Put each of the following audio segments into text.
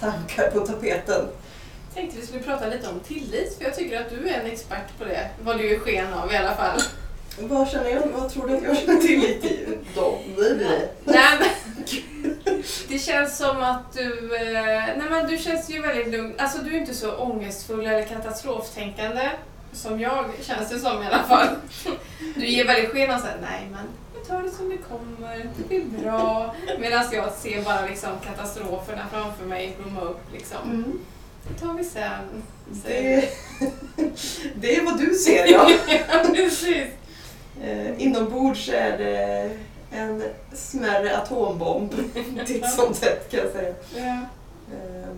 tankar på tapeten? Tänkte vi skulle prata lite om tillit, för jag tycker att du är en expert på det. Vad du ger sken av i alla fall. Vad känner jag? Vad tror du att jag känner tillit blir det. Nej, men, det känns som att du... eh, Nej, men du känns ju väldigt lugn. Alltså du är inte så ångestfull eller katastroftänkande som jag, känns det som i alla fall. Du ger väldigt sken av såhär, nej men vi tar det som det kommer, det blir bra. Medan jag ser bara liksom katastroferna framför mig blomma upp liksom. Mm. Det tar vi sen. Det, det är vad du ser ja. Ja, precis. Eh, inombords är det en smärre atombomb titt som tätt kan jag säga. Ja. Eh,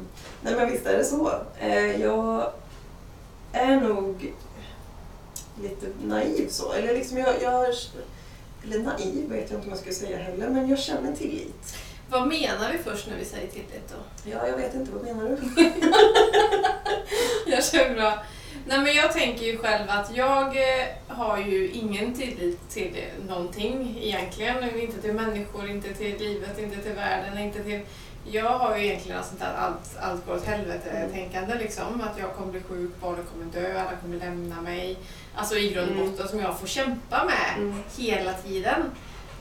nej men visst är det så. Eh, jag är nog lite naiv så. Eller liksom jag, jag eller naiv vet jag inte om jag skulle säga heller, men jag känner tillit. Vad menar vi först när vi säger tillit då? Ja, jag vet inte, vad menar du? Jag känner bra. Nej men jag tänker ju själv att jag eh, har ju ingen tillit till någonting egentligen. Inte till människor, inte till livet, inte till världen, inte till... Jag har ju egentligen sånt där allt, allt går åt helvete-tänkande liksom. Att jag kommer bli sjuk, barnen kommer dö, alla kommer lämna mig. Alltså i grund och Mm. botten som jag får kämpa med Mm. hela tiden.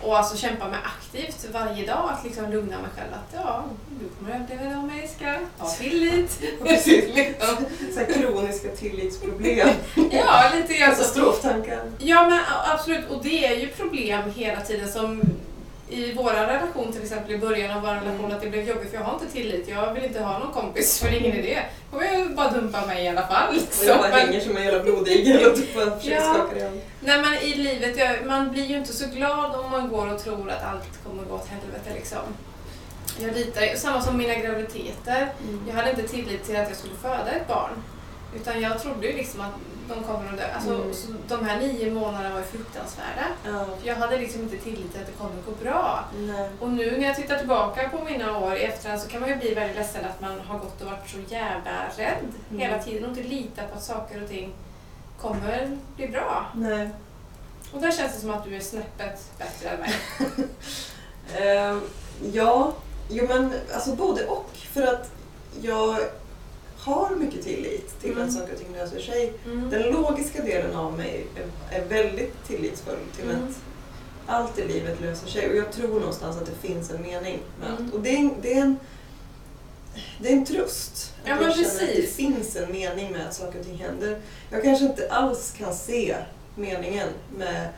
Och alltså kämpa med aktivt varje dag, att liksom lugna mig själv att ja, du kommer överleva idag med Iska. Ha tillit. Precis. liksom. Så kroniska tillitsproblem, Ja, lite grann katastroftankar. Ja, men absolut. Och det är ju problem hela tiden som i vår relation till exempel i början av vår relation Mm. att det blev jobbigt för jag har inte tillit. Jag vill inte ha någon kompis för det är ingen idé. Då kommer jag bara dumpa mig i alla fall. Och Så, jag bara men- hänger som en jävla blodigel och typ bara försöker Ja. skaka igen. Nej men i livet, jag, man blir ju inte så glad om man går och tror att allt kommer gå åt helvete liksom. Jag litar, samma som mina graviditeter. Jag hade inte tillit till att jag skulle föda ett barn. Utan jag trodde ju liksom att de kommer att dö. Alltså, Mm. så de här nio månaderna var fruktansvärda. Ja. Jag hade liksom inte tillit till att det kommer att gå bra. Nej. Och nu när jag tittar tillbaka på mina år i efterhand så kan man ju bli väldigt ledsen att man har gått och varit så jävla rädd Mm. hela tiden och inte litat på att saker och ting kommer bli bra. Nej. Och där känns det som att du är snäppet bättre än mig. Ehm, ja, jo men alltså både och. För att jag har mycket tillit till Mm. att saker och ting löser sig. Mm. Den logiska delen av mig är, väldigt tillitsfull till Mm. att allt i livet löser sig. Och jag tror någonstans att det finns en mening med Mm. allt. Och det är, en, det är en det är en tröst. Att Ja, jag känner att det precis. finns en mening med att saker och ting händer. Jag kanske inte alls kan se meningen med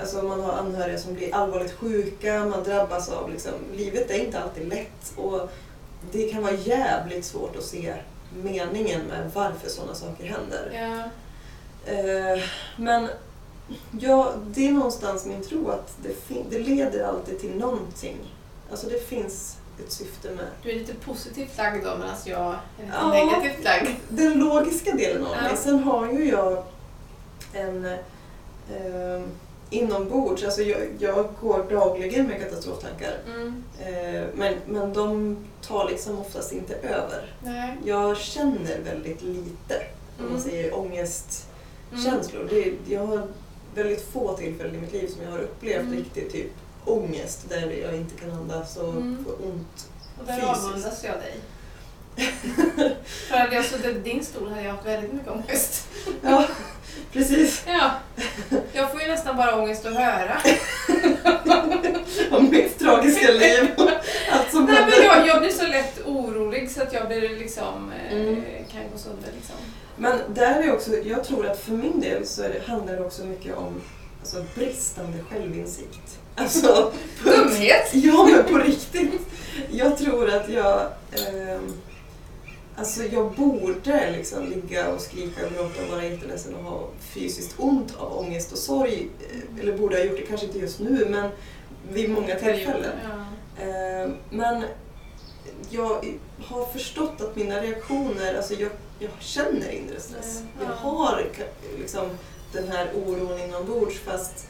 Alltså man har anhöriga som blir allvarligt sjuka, man drabbas av liksom, livet är inte alltid lätt och det kan vara jävligt svårt att se meningen med varför sådana saker händer. Ja. Eh, men ja, det är någonstans min tro att det, det leder alltid till någonting. Alltså det finns ett syfte med Du är lite positivt lagd då medan jag är lite Ja. negativt lagd. den logiska delen av Ja. mig. Sen har ju jag en eh, inombords, alltså jag, jag går dagligen med katastroftankar. Mm. Eh, men, men de tar liksom oftast inte över. Nej. Jag känner väldigt lite, om man Mm. säger Mm. ångestkänslor. Det, jag har väldigt få tillfällen i mitt liv som jag har upplevt Mm. riktigt typ ångest där jag inte kan andas och Mm. får ont. Och där Fysiskt. avundas jag dig. För hade jag suttit i din stol hade jag haft väldigt mycket ångest. Ja, precis. Ja. Jag får ju nästan bara ångest att höra. Om mitt tragiska liv. Allt som Nej, men händer. jag, jag blir så lätt jag blir liksom, eh, Mm. kan gå sönder. Liksom. Men där är också, jag tror att för min del så är det, handlar det också mycket om alltså, bristande självinsikt. Alltså, på- Dumhet! Ja, men på riktigt. Jag tror att jag... ehm, alltså jag borde liksom ligga och skrika och gråta och vara jätteledsen och ha fysiskt ont av ångest och sorg. eh, Eller borde ha gjort det, kanske inte just nu, men vid många tillfällen. Ja. Ehm, men jag har förstått att mina reaktioner, alltså jag, jag känner inre stress. Ja. Jag har liksom den här oron inombords fast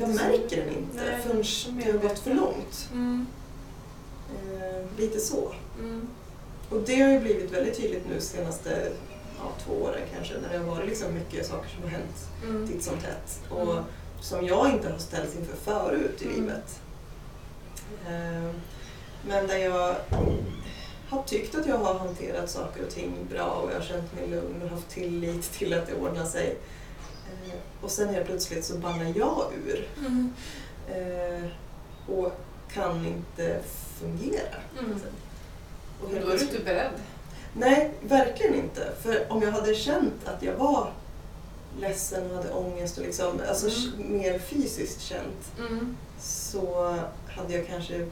jag märker den inte Nej, förrän det har gått för långt. Mm. Eh, lite så. Mm. Och det har ju blivit väldigt tydligt nu senaste ja, två åren kanske när det har varit liksom mycket saker som har hänt Mm. titt som tätt. Och Mm. som jag inte har ställts inför förut i Mm. livet. Eh, men där jag har tyckt att jag har hanterat saker och ting bra och jag har känt mig lugn och haft tillit till att det ordnar sig. Eh, och sen helt plötsligt så ballar jag ur Mm. eh, och kan inte fungera. Mm. Och då är du inte beredd. Nej, verkligen inte. För om jag hade känt att jag var ledsen och hade ångest och liksom, alltså Mm. mer fysiskt känt Mm. så hade jag kanske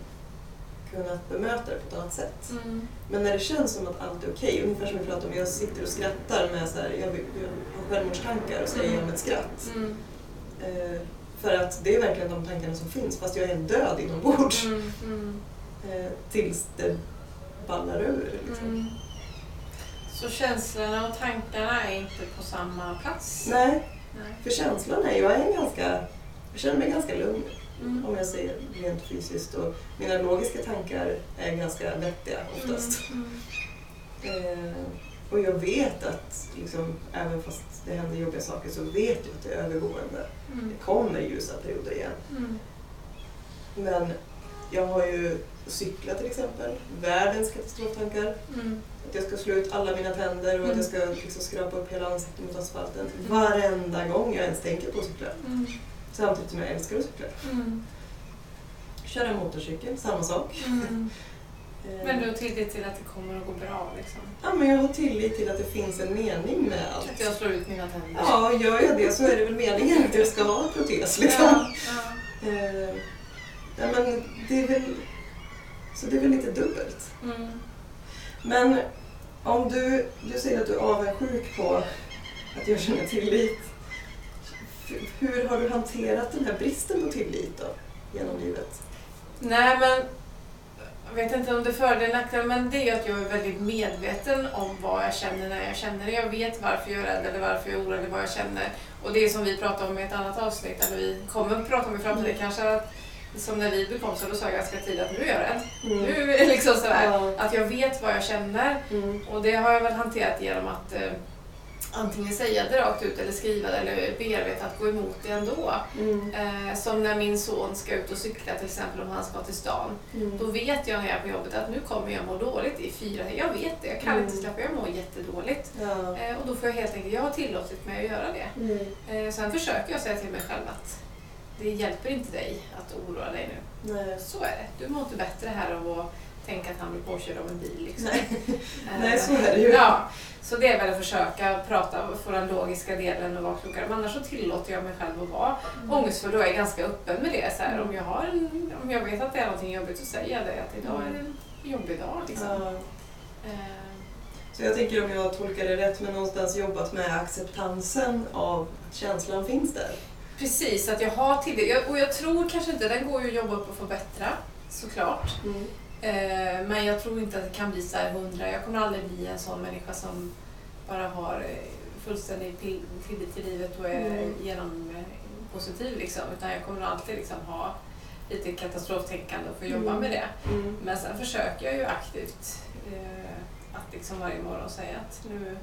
kunnat bemöta det på ett annat sätt. Mm. Men när det känns som att allt är okej, ungefär som vi pratade om, jag sitter och skrattar med så här, jag, jag har självmordstankar och säger Mm. om ett skratt. Mm. Eh, för att det är verkligen de tankarna som finns, fast jag är död inombords. Mm. Mm. Eh, tills det ballar ur. Liksom. Mm. Så känslorna och tankarna är inte på samma plats? Nej, Nej. för känslan är, jag är en ganska, jag känner mig ganska lugn Mm. om jag säger rent fysiskt och mina logiska tankar är ganska vettiga oftast. Mm. Eh, och jag vet att liksom, även fast det händer jobbiga saker så vet jag att det är övergående. Mm. Det kommer ljusa perioder igen. Mm. Men jag har ju cyklat till exempel, världens katastroftankar. Mm. Att jag ska slå ut alla mina tänder och att Mm. jag ska liksom skrapa upp hela ansiktet mot asfalten. Varenda gång jag ens tänker på att cykla. Mm. Samtidigt som jag älskar att cykla. Mm. Köra motorcykel, samma sak. Mm. Eh, Men du har tillit till att det kommer att gå bra liksom? Ja, men jag har tillit till att det finns en mening med Att allt. jag slår ut mina tänder? Ja, gör jag det så är det väl meningen att jag ska ha en protes liksom. Ja, ja. Eh, nej, men det är väl... Så det är väl lite dubbelt. Mm. Men om du, du säger att du är avundsjuk på att jag känner tillit. Hur har du hanterat den här bristen på tillit då, genom livet? Nej men, jag vet inte om det är fördel eller nackdel, men det är att jag är väldigt medveten om vad jag känner när jag känner det. Jag vet varför jag är rädd eller varför jag är orolig eller vad jag känner. Och det är som vi pratade om i ett annat avsnitt, eller vi kommer att prata om i framtiden Mm. kanske, att, som när vi blev kompisar, då sa jag ganska tidigt att nu är jag rädd. Mm. Nu är det liksom sådär, Ja. att jag vet vad jag känner. Mm. Och det har jag väl hanterat genom att eh, antingen säga det rakt ut eller skriva det eller bearbeta att gå emot det ändå. Mm. Eh, som när min son ska ut och cykla till exempel om han ska till stan. Mm. Då vet jag när jag är på jobbet att nu kommer jag må dåligt i fyra Jag vet det, jag kan Mm. inte släppa, jag mår jättedåligt. Ja. Eh, och då får jag helt enkelt, jag har tillåtit mig att göra det. Mm. Eh, sen försöker jag säga till mig själv att det hjälper inte dig att oroa dig nu. Nej. Så är det. Du mår inte bättre här av att tänka att han blir påkörd av en bil. Liksom. Nej. Så är det ju. Ja, så det är väl att försöka prata, få den logiska delen och vara klokare. Men annars så tillåter jag mig själv att vara Mm. ångestfull och är ganska öppen med det. Så här, om, jag har en, om jag vet att det är någonting jobbigt så säger jag det. Att idag är det en jobbig dag. Liksom. Eh, Så jag tänker om jag tolkar det rätt, men någonstans jobbat med acceptansen av att känslan finns där. precis, att jag har tillit. Jag, och jag tror kanske inte, den går ju att jobba upp och förbättra såklart. Mm. Eh, men jag tror inte att det kan bli så här hundra. Jag kommer aldrig bli en sån människa som bara har eh, fullständig till- tillit till livet och är Mm. genom eh, positiv liksom. Utan jag kommer alltid liksom ha lite katastroftänkande och få jobba Mm. med det. Mm. Men sen försöker jag ju aktivt eh, att liksom varje morgon säga att nu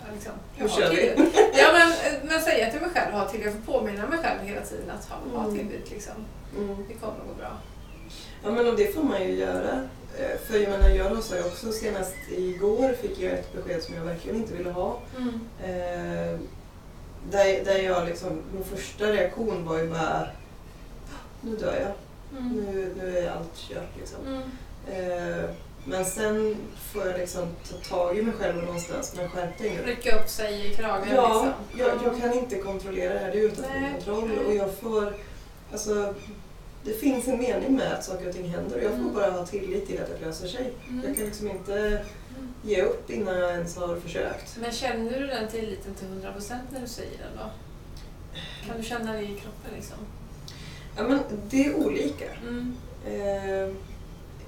ja, liksom, Nu har kör vi. Ja men, men säga till mig själv, ha till, jag får påminna mig själv hela tiden att ha, ha Mm. tillit liksom. Mm. Det kommer att gå bra. Ja men och det får man ju göra. Eh, För jag menar, jag sa ju också senast igår fick jag ett besked som jag verkligen inte ville ha. Mm. Eh, där, där jag liksom, min första reaktion var ju bara nu dör jag. Mm. Nu, nu är allt kört liksom. Mm. Eh, men sen får jag liksom ta tag i mig själv någonstans med skärpning. Rycka upp sig i kragen Ja, liksom. jag, jag kan inte kontrollera det här, det är utanför min kontroll och jag får, alltså det finns en mening med att saker och ting händer och jag får Mm. bara ha tillit till att det löser sig. Mm. Jag kan liksom inte ge upp innan jag ens har försökt. Men känner du den tilliten till 100% när du säger den då? Kan du känna det i kroppen liksom? Ja men det är olika. Mm. Eh,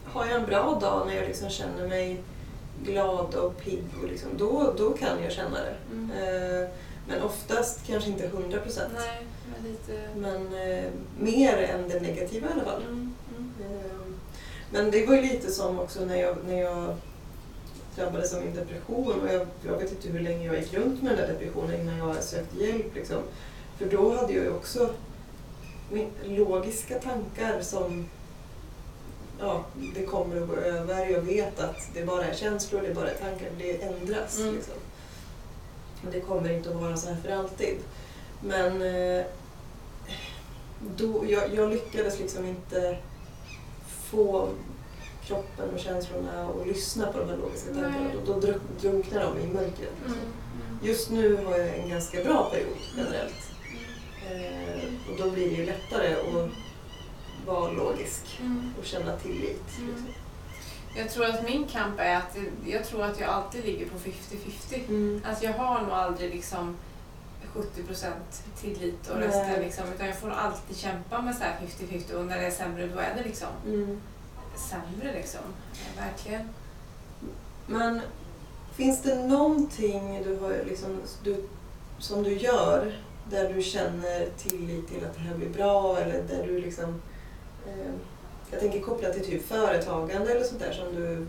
har jag en bra dag när jag liksom känner mig glad och pigg, och liksom, då, då kan jag känna det. Mm. Eh, men oftast kanske inte 100 procent. Lite... Men eh, mer än det negativa i alla fall. Mm. Mm. Eh, Men det var ju lite som också när jag, när jag drabbades av min depression och jag, jag vet inte hur länge jag gick runt med den där depressionen innan jag sökte hjälp. Liksom. För då hade jag ju också min- logiska tankar som ja, det kommer att gå över. Jag vet att det bara är känslor, det bara är tankar, det ändras. Mm. Liksom. Det kommer inte att vara så här för alltid. Men eh, då, jag, jag lyckades liksom inte få kroppen och känslorna att lyssna på de här logiska tankarna. Då, då dru- drunknar de i mörkret. Mm. Just nu har jag en ganska bra period generellt. Eh, och då blir det ju lättare att vara logisk Mm. och känna tillit. Mm. Liksom. Jag tror att min kamp är att jag tror att jag alltid ligger på 50-50. Mm. Alltså jag har nog aldrig liksom 70% tillit och resten liksom, utan jag får alltid kämpa med så här 50-50 och när det är sämre då är det liksom Mm. sämre liksom. Ja, verkligen. Men finns det någonting du har liksom, du, som du gör där du känner tillit till att det här blir bra eller där du liksom eh, jag tänker kopplat till typ företagande eller sånt där som du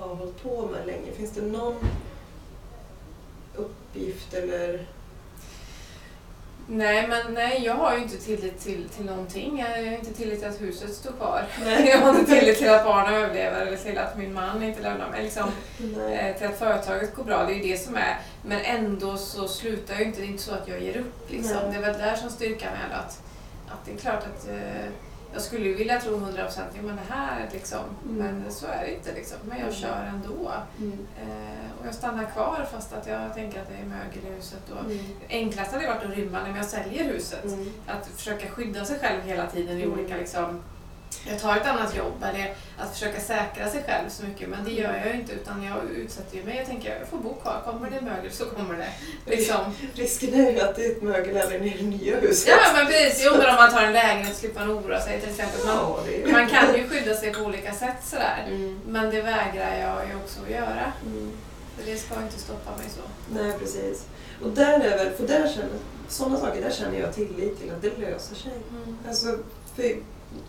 har hållit på med länge. Finns det någon uppgift eller... Nej, men nej, jag har ju inte tillit till, till någonting. Jag har inte tillit till att huset står kvar. Nej. Jag har inte tillit till att barnen överlever eller till att min man inte lämnar mig. Liksom, Nej. eh, till att företaget går bra, det är ju det som är. Men ändå så slutar jag ju inte. Det är inte så att jag ger upp. Liksom. Det är väl där som styrkan är. Att, att det är klart att eh, jag skulle ju vilja tro 100 procent, ja men det här liksom. Mm. Men så är det inte liksom. Men jag Mm. kör ändå. Mm. Eh, och jag stannar kvar fast att jag tänker att det är mögel i huset. Och Mm. enklast hade varit att rymma när jag säljer huset. Mm. Att försöka skydda sig själv hela tiden i Mm. olika liksom, jag tar ett annat jobb eller att försöka säkra sig själv så mycket men det gör jag inte utan jag utsätter ju mig. Jag tänker jag får bo kvar, kommer det mögel så kommer det. Liksom. Risken är ju att det är ett mögel även i det nya huset. Ja men precis, jo men om man tar en lägenhet slipper man oroa sig till exempel. Man, Ja, är man kan ju skydda sig på olika sätt sådär. Mm. Men det vägrar jag ju också att göra. Mm. För det ska inte stoppa mig så. Nej, precis. Och där är väl, för där känner, sådana saker, där känner jag tillit till att det löser sig. Mm. Alltså, för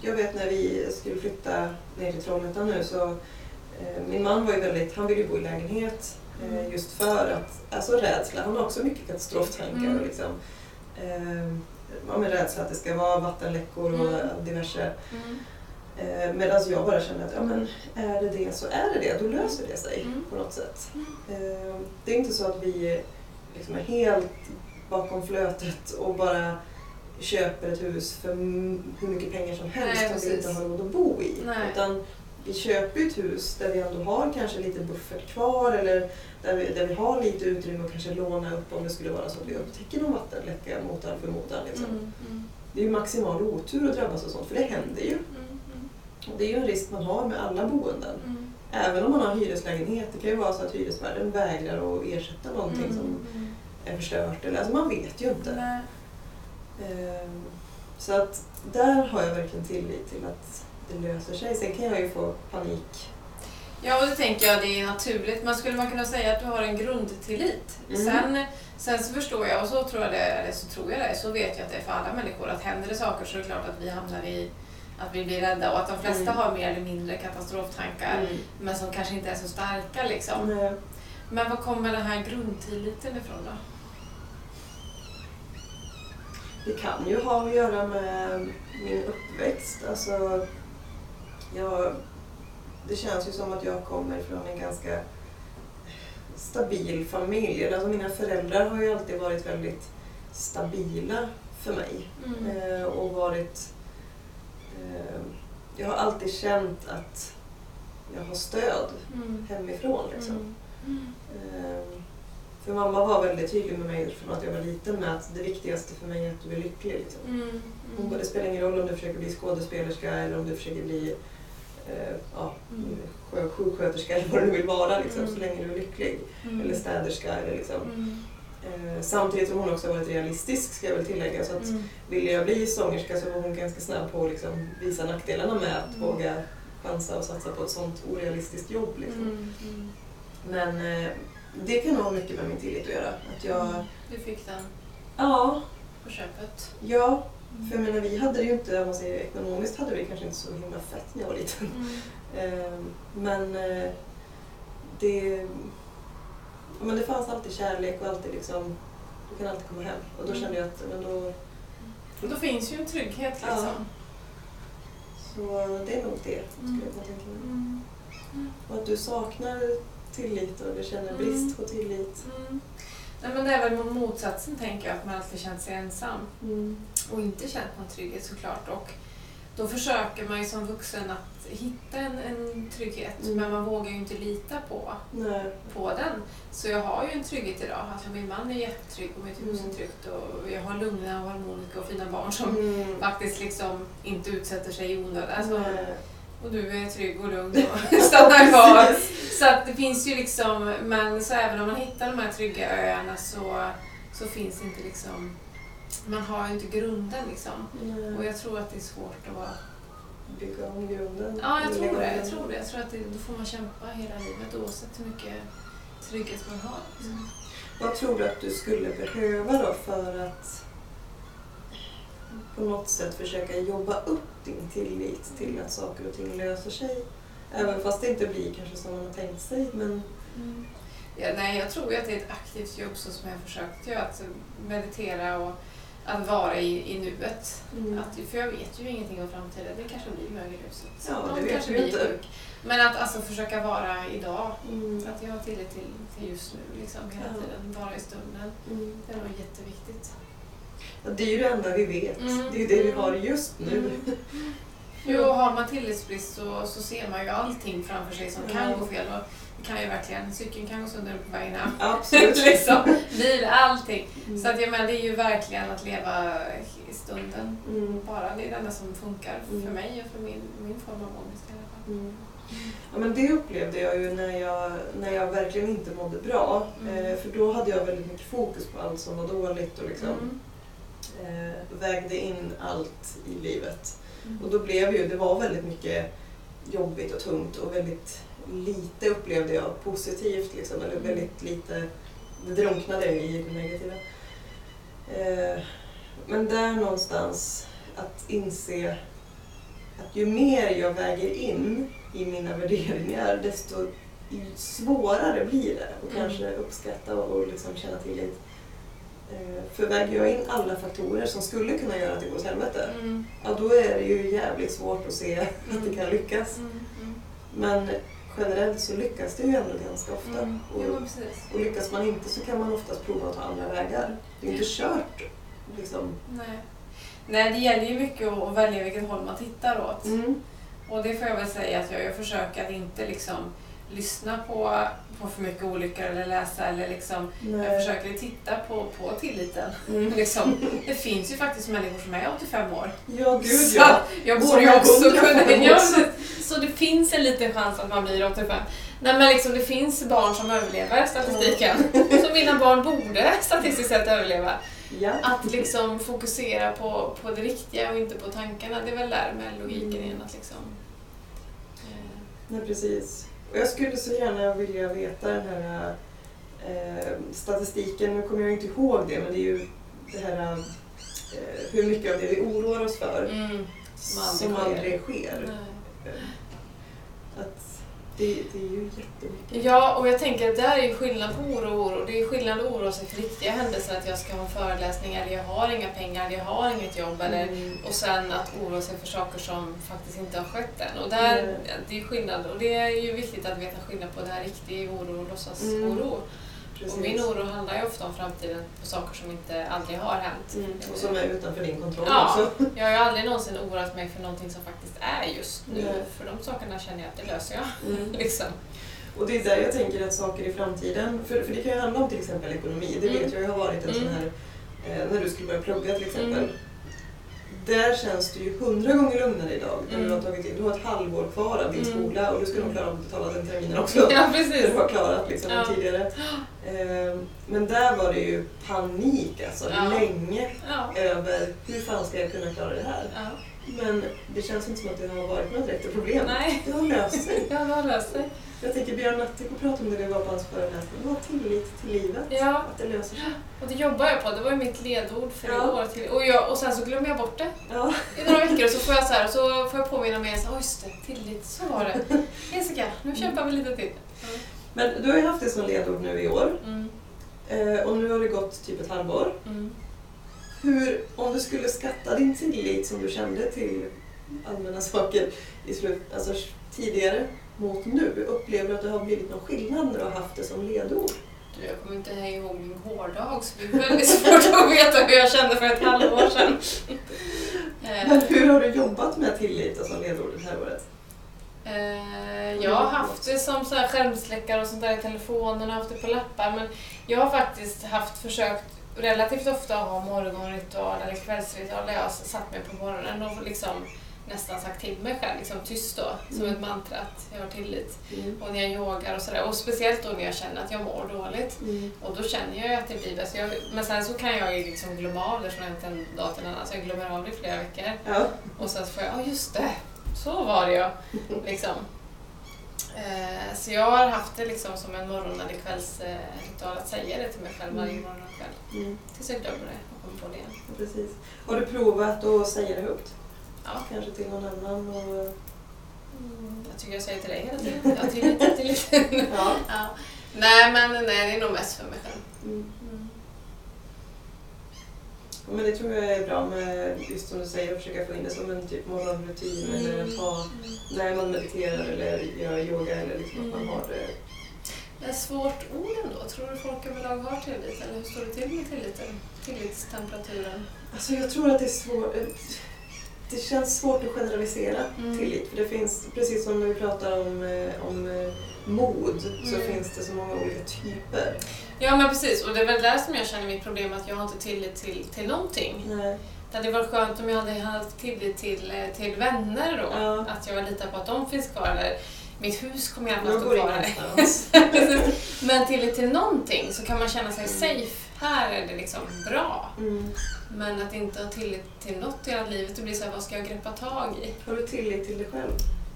jag vet när vi skulle flytta ner till Trollhättan nu så eh, min man var ju väldigt, han ville ju bo i lägenhet eh, Mm. just för att, alltså rädsla, han har också mycket katastroftankar Mm. liksom eh, ja, men rädsla att det ska vara vattenläckor och Mm. diverse. Mm. Eh, Medan jag bara känner att ja, men är det det så är det det, då löser det sig Mm. på något sätt. Mm. Eh, Det är inte så att vi liksom är helt bakom flötet och bara köper ett hus för hur mycket pengar som helst Nej, som vi inte har råd att bo i. Nej. Utan vi köper ju ett hus där vi ändå har kanske lite buffert kvar eller där vi, där vi har lite utrymme att kanske låna upp om det skulle vara så att vi upptäcker någon vattenläcka mot all förmodan. Liksom. Mm. Mm. Det är ju maximal otur att drabbas av sånt, för det händer ju. Mm. Och det är ju en risk man har med alla boenden. Mm. Även om man har hyreslägenhet, det kan ju vara så att hyresvärden vägrar att ersätta någonting Mm. som Mm. är förstört. Eller, alltså man vet ju inte. Nej. Ehm, Så att där har jag verkligen tillit till att det löser sig. Sen kan jag ju få panik. Ja, och det tänker jag det är naturligt. Men skulle man kunna säga att du har en grundtillit? Mm. Sen, sen så förstår jag, och så tror jag det, eller så tror jag det, så vet jag att det är för alla människor, att händer det saker så är det klart att vi hamnar i att vi blir rädda och att de flesta Mm. har mer eller mindre katastroftankar men som kanske inte är så starka liksom. Men var kommer den här grundtilliten ifrån då? Det kan ju ha att göra med min uppväxt. Alltså, jag, det känns ju som att jag kommer från en ganska stabil familj. Alltså mina föräldrar har ju alltid varit väldigt stabila för mig. Mm. Eh, och varit... Eh, jag har alltid känt att jag har stöd Mm. hemifrån. Liksom. Mm. Mm. Eh, för mamma var väldigt tydlig med mig från att jag var liten med att det viktigaste för mig är att du är lycklig. Liksom. Mm. Hon bara, det spelar ingen roll om du försöker bli skådespelerska eller om du försöker bli eh, ja, Mm. sjuksköterska eller vad du vill vara, liksom, Mm. så länge du är lycklig. Mm. Eller städerska. Eller, liksom. Mm. eh, samtidigt som hon också varit realistisk ska jag väl tillägga. Så att, Mm. Ville jag bli sångerska så var hon ganska snabb på att liksom visa nackdelarna med att Mm. våga chansa och satsa på ett sånt orealistiskt jobb. Liksom. Mm. Mm. Men eh, det kan nog ha mycket med min tillit att göra. Att jag, Mm. Du fick den ja, på köpet. ja, för jag menar, vi hade det ju inte, om man säger ekonomiskt hade vi kanske inte så himla fett när jag var liten. Mm. Eh, men eh, det, men det fanns alltid kärlek och alltid liksom, du kan alltid komma hem. Och då Mm. kände jag att men då, Och då finns ju en trygghet liksom. Ja. Så det är nog det, skulle jag kunna tänka mig. Mm. Och att du saknar tillit och du känner Mm. brist på tillit. Mm. Nej, men det är väl motsatsen tänker jag, att man alltid känt sig ensam. Mm. och inte känt någon trygghet såklart. Och då försöker man ju som vuxen att hitta en, en trygghet Mm. men man vågar ju inte lita på, Nej. på den. Så jag har ju en trygghet idag. Alltså min man är jättetrygg och mitt hus är Mm. tryggt och jag har lugna och harmoniska och fina barn som faktiskt liksom inte utsätter sig i onödan. Alltså, och du är trygg och lugn och stannar kvar. Så att det finns ju liksom, men så även om man hittar de här trygga öarna så, så finns inte liksom, man har ju inte grunden liksom. Och Nej. jag tror att det är svårt att... Bygga om grunden. Ja, jag tror det. Jag tror det. Jag tror att det, då får man kämpa hela livet oavsett hur mycket trygghet man har. liksom. Vad tror du att du skulle behöva då för att på något sätt försöka jobba upp din tillit till att saker och ting löser sig? Även fast det inte blir kanske som man har tänkt sig. Men Ja, nej, jag tror att det är ett aktivt jobb så som jag försökt göra. Att meditera och att vara i, i nuet. mm. Att, för jag vet ju ingenting om framtiden. Det kanske blir mögelhuset. Ja, det Någon kanske blir inte. sjuk. Men att alltså försöka vara idag. Mm. Att jag har tillit till, till just nu, liksom, hela Ja. tiden. Vara i stunden. Mm. Det är nog jätteviktigt. Ja, det är ju det enda vi vet. Mm. Det är ju det vi har just nu. Mm. Jo, har man tillitsbrist så, så ser man ju allting framför sig som kan Ja. gå fel. Och det kan ju verkligen, cykeln kan gå sönder på vägen hem. Absolut. liksom, bil, allting. Mm. Så att jag menar, det är ju verkligen att leva i stunden. Mm. Bara, det är det enda som funkar för Mm. mig och för min, min form av ångest i alla fall. Mm. Ja, men det upplevde jag ju när jag, när jag verkligen inte mådde bra. Mm. Eh, för då hade jag väldigt mycket fokus på allt som var dåligt och liksom, Mm. eh, vägde in allt i livet. Och då blev ju, det var väldigt mycket jobbigt och tungt och väldigt lite upplevde jag positivt. Liksom, eller Mm. väldigt lite, det drunknade i det negativa. Eh, men där någonstans att inse att ju mer jag väger in i mina värderingar desto svårare blir det att Mm. kanske uppskatta och, och liksom känna tillit. För väger jag in alla faktorer som skulle kunna göra att det går åt helvete, Mm. ja då är det ju jävligt svårt att se att det kan lyckas. Mm. Mm. Men generellt så lyckas det ju ändå ganska ofta. Mm. Och, och lyckas man inte så kan man oftast prova att ta andra vägar. Det är inte kört. Liksom. Nej. Nej, det gäller ju mycket att att välja vilket håll man tittar åt. Mm. Och det får jag väl säga att jag, jag försöker att inte liksom lyssna på, på för mycket olyckor eller läsa eller liksom Jag försöker titta på, på tilliten. Mm. Liksom, det finns ju faktiskt människor som är 85 år. Ja, gud Så ja. jag borde ju också 105 kunna... Ja, precis. så det finns en liten chans att man blir 85. Nej men liksom det finns barn som överlever statistiken. Så mina barn borde statistiskt sett överleva. ja. Att liksom fokusera på, på det riktiga och inte på tankarna. Det är väl där med logiken Mm. igen. Att liksom, eh, Nej, precis. Jag skulle så gärna vilja veta den här eh, statistiken. Nu kommer jag inte ihåg det, men det är ju det här eh, hur mycket av det vi oroar oss för mm, som aldrig sker. Nej. Eh, Att det, det är ju jättemycket. Ja, och jag tänker att det här är ju skillnad på oro och oro. Det är skillnad att oroa sig för riktiga händelser, att jag ska ha en föreläsning eller jag har inga pengar, eller jag har inget jobb. Eller, Mm. och sen att oroa sig för saker som faktiskt inte har skett än. Och där, Mm. det är skillnad. Och det är ju viktigt att veta skillnad på det här riktig oro och låtsas-oro. Mm. Precis. Och min oro handlar ju ofta om framtiden på saker som inte aldrig har hänt. Mm. Och som är utanför din kontroll Ja. också. Jag har ju aldrig någonsin oroat mig för någonting som faktiskt är just nu. Nej. För de sakerna känner jag att det löser jag. Mm. liksom. Och det är där jag tänker att saker i framtiden, för, för det kan ju handla om till exempel ekonomi, det Mm. vet jag, jag har varit en sån Mm. här, eh, när du skulle börja plugga till exempel. Mm. Där känns det ju hundra gånger lugnare idag. När Mm. du, har tagit, in- du har ett halvår kvar av din Mm. skola och du ska nog klara att betala den terminen också. Ja, precis. du har klarat liksom Ja. tidigare. Eh, men där var det ju panik alltså, Ja. länge Ja. över hur fan ska jag kunna klara det här? ja. Men det känns inte som att det har varit något direkt problem. Nej. Det har löst sig. Ja, det har löst sig. Jag tänker Björn Natthiko pratade om det när vi var på hans föreläsning. Ha tillit till livet. Ja. Att det löser sig. Och det jobbar jag på. Det var ju mitt ledord för Ja. i år. Till, och, jag, och sen så glömmer jag bort det Ja. i några veckor och så får jag, så här, så får jag påminna mig. Så, oh, just det, tillit, så var det. Jessica, nu kämpar vi lite till. Men du har ju haft det som ledord nu i år. Mm. Eh, och nu har det gått typ ett halvår. Mm. hur, om du skulle skatta din tillit som du kände till allmänna saker i slut, alltså tidigare mot nu, upplever du att det har blivit någon skillnad när du har haft det som ledord? Jag kommer inte ihåg min hårdag så det är väldigt svårt att veta hur jag kände för ett halvår sedan. Eh, Men hur har du jobbat med tillit som ledord det här året? Jag har haft det som så här skärmsläckare och sånt där i telefonen och haft det på lappar men jag har faktiskt haft försökt relativt ofta att ha morgonritual eller kvällsritual där jag satt mig på morgonen och liksom nästan sagt till mig själv, liksom tyst då, som Mm. ett mantra att jag har tillit. Mm. Och när jag yogar och sådär. Och speciellt då när jag känner att jag mår dåligt. Mm. Och då känner jag ju att det blir bäst. Jag, men sen så kan jag ju liksom glömma av det från en dag till en annan. Så jag glömmer av det i flera veckor. Ja. Och sen så får jag, ja just det, så var det ja. Liksom. Eh, så jag har haft det liksom som en morgon eller kvällsritual att säga det till mig själv varje Mm. morgon och kväll. Mm. Tills jag glömmer det och kommer på det igen. Precis. Har du provat att säga det högt? Ja. Kanske till någon annan? Och... Mm, jag tycker jag säger till dig hela tiden. Jag har tillit till lite. Ja. ja. Nej men nej, det är nog mest för mig själv. Mm. Mm. Men det tror jag är bra med, just som du säger, att försöka få in det som en typ morgonrutin eller att ha när man mediterar eller gör yoga eller liksom att man Mm. har det. Det är svårt ord ändå. Tror du folk överlag har tillit? Eller hur står det till med tilliten? Tillitstemperaturen? Alltså jag tror att det är svårt. Det känns svårt att generalisera Mm. tillit. För det finns, precis som när vi pratar om, eh, om eh, mod, så Mm. finns det så många olika typer. Ja men precis, och det är väl där som jag känner mitt problem att jag har inte tillit till, till någonting. Nej. Det hade varit skönt om jag hade haft tillit till, eh, till vänner då. Ja. Att jag litar på att de finns kvar eller mitt hus kommer Jag att stå kvar. Men tillit till någonting så kan man känna sig safe. Här är det liksom bra. Mm. Men att inte ha tillit till något i hela livet, det blir så här, vad ska jag greppa tag i? Har du tillit till dig själv?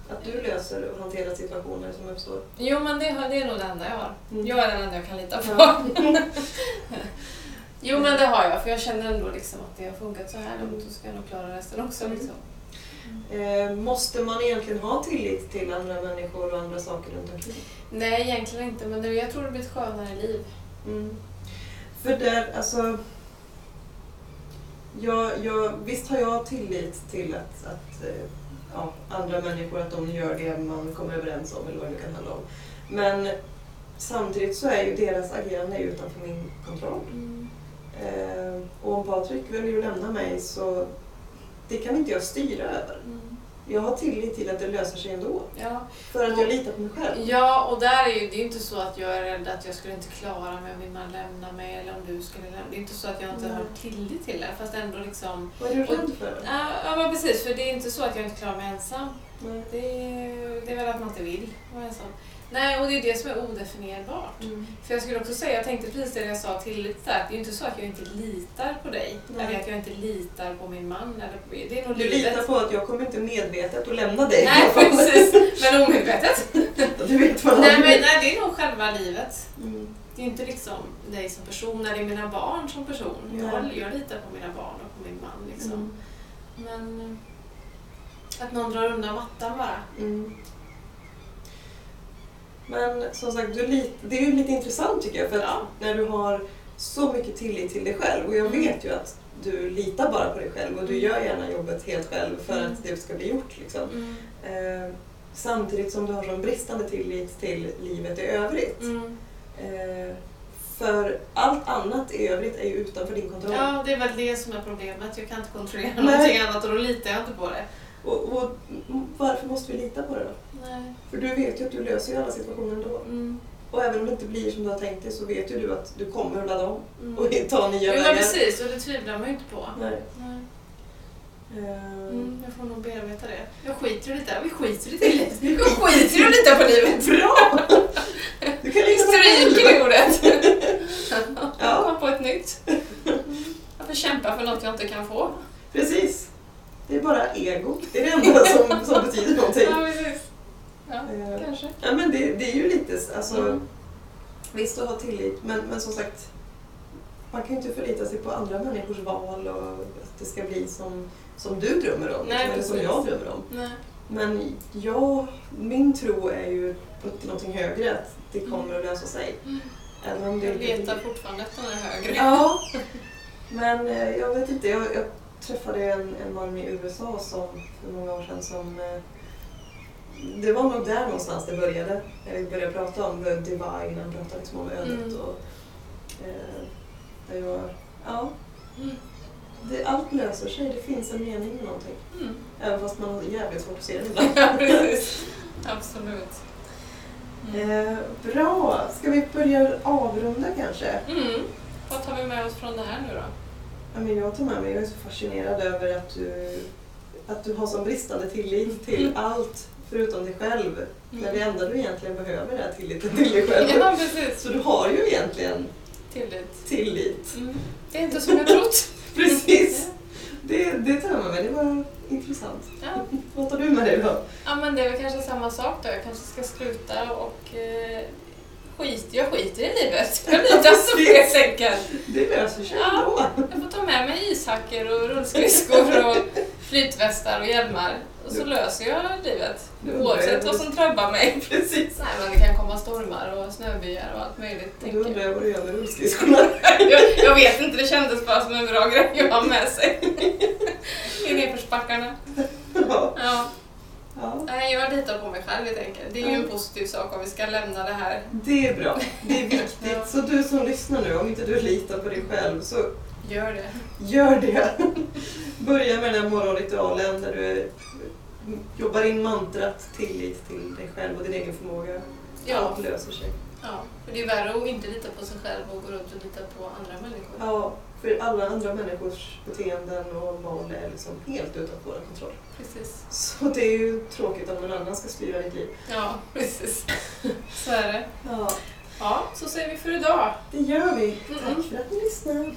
Att du löser och hanterar situationer som uppstår? Jo men det, det är nog det enda jag har. Mm. Jag är den enda jag kan lita på. Ja. Jo men det har jag, för jag känner ändå liksom att det har funkat så här långt så ska jag nog klara resten också. Mm. Liksom. Eh, måste man egentligen ha tillit till andra människor och andra saker runt omkring? Nej egentligen inte, men det, jag tror det blir ett skönare liv. Mm. För där, alltså... Jag, jag, visst har jag tillit till att, att eh, ja, andra människor att de gör det man kommer överens om eller vad det kan handla om. Men samtidigt så är ju deras agerande utanför min kontroll. Eh, och om Patrik väljer att lämna mig så det kan inte jag styra över. Jag har tillit till att det löser sig ändå. Ja. För att jag litar på mig själv. ja, och där är ju, det är inte så att jag är rädd att jag skulle inte klara mig om min man lämnar mig eller om du skulle lämna Det är inte så att jag inte Nej. har tillit till det, fast ändå liksom... Vad är du rädd för? Ja, ja men precis, för det är inte så att jag inte klarar mig ensam. Det är, det är väl att man inte vill vara ensam. Nej, och det är det som är odefinierbart. Mm. För jag skulle också säga, jag tänkte precis det jag sa tillit där, det är ju inte så att jag inte litar på dig. Nej. Eller att jag inte litar på min man. Eller på, det är nog Du livet. litar på att jag kommer inte medvetet att lämna dig. Nej, precis. Men omedvetet. Du vet vad nej, men nej, det är nog själva livet. Mm. Det är inte liksom dig som person eller mina barn som person. Jag, jag litar på mina barn och på min man. Liksom. Mm. Men eh, att någon drar undan mattan bara. Men som sagt, det är ju lite intressant tycker jag. För Ja. när du har så mycket tillit till dig själv och jag Mm. vet ju att du litar bara på dig själv och du Mm. gör gärna jobbet helt själv för Mm. att det ska bli gjort. Liksom. Mm. Eh, samtidigt som du har sån bristande tillit till livet i övrigt. Mm. Eh, för allt annat i övrigt är ju utanför din kontroll. Ja, det är väl det som är problemet. Jag kan inte kontrollera Nej. någonting annat och då litar jag inte på det. Och, och varför måste vi lita på det då? Nej. För du vet ju att du löser ju alla situationer ändå. Mm. Och även om det inte blir som du har tänkt dig så vet ju du att du kommer att ladda om Mm. och ta nya vägar. precis, och det tvivlar man ju inte på. Nej. Nej. Eh, Mm, jag får nog bearbeta det. Jag skiter i lite. Vi skiter i livet. Vi skiter i lita på livet. Bra! Du kan dig stryker det ordet. Ja. Kom på ett nytt. Jag får kämpa för något jag inte kan få. Precis. Det är bara ego. Det är det enda som, som betyder någonting. Ja, precis. Ja, Eh, kanske. Ja, men det, det är ju lite alltså, Mm. Visst att ha tillit, men, men som sagt man kan ju inte förlita sig på andra människors val och att det ska bli som, som du drömmer om, Nej, eller som jag drömmer om. Nej. Men jag, min tro är ju på någonting högre, att det kommer att lösa sig. Mm. Även om det Jag letar fortfarande efter den här högre. Ja. Men eh, jag vet inte, jag, jag träffade en, en man i USA som för många år sedan som eh, det var nog där någonstans det började. När vi började prata om divine, han pratade liksom om ödet Mm. och eh, jag, ja, Mm. det, allt löser sig, det finns en mening med någonting. Mm. Även fast man har jävligt svårt att se det ibland. Ja, precis. Absolut. Mm. Eh, bra, ska vi börja avrunda kanske? Mm. Vad tar vi med oss från det här nu då? Ja, men jag tar med mig, jag är så fascinerad över att du, att du har sån bristande tillit till Mm. allt förutom dig själv. Mm. När det enda du egentligen behöver är tilliten till dig själv. Ja, precis. Så du har ju egentligen Tillit. tillit. Mm. Det är inte som jag trott. Precis. Det, det tar jag med mig, det var intressant. Ja. Vad tar du med dig då? ja, men det är väl kanske samma sak då. Jag kanske ska sluta och eh, skit, jag skiter i livet. Jag litar så helt enkelt. Det löser sig Ja. ändå. Jag får ta med mig ishackor och rullskridskor och flytvästar och hjälmar. Och så löser jag livet. Oavsett vad som drabbar mig. Precis. Nej, men det kan komma stormar och snöbyar och allt möjligt. Tänker undrar jag. vad gör med rullskridskorna. jag, jag vet inte, det kändes bara som en bra grej att ha med sig. I nedförsbackarna. Ja. Ja. ja, Nej, jag litar på mig själv helt enkelt. Det är ju en positiv sak om vi ska lämna det här. det är bra. Det är viktigt. Ja. Så du som lyssnar nu, om inte du litar på dig själv så Gör det. Gör det! Börja med den här morgonritualen där du jobbar in mantrat tillit till dig själv och din egen förmåga. Ja. Allt löser sig. ja. För det är värre att inte lita på sig själv och gå runt och lita på andra människor. Ja, för alla andra människors beteenden och val är liksom helt utanför vår kontroll. Precis. Så det är ju tråkigt om någon annan ska styra ditt liv. Ja, precis. Så är det. Ja, Ja, så säger vi för idag. det gör vi. Mm. Tack för att ni lyssnade.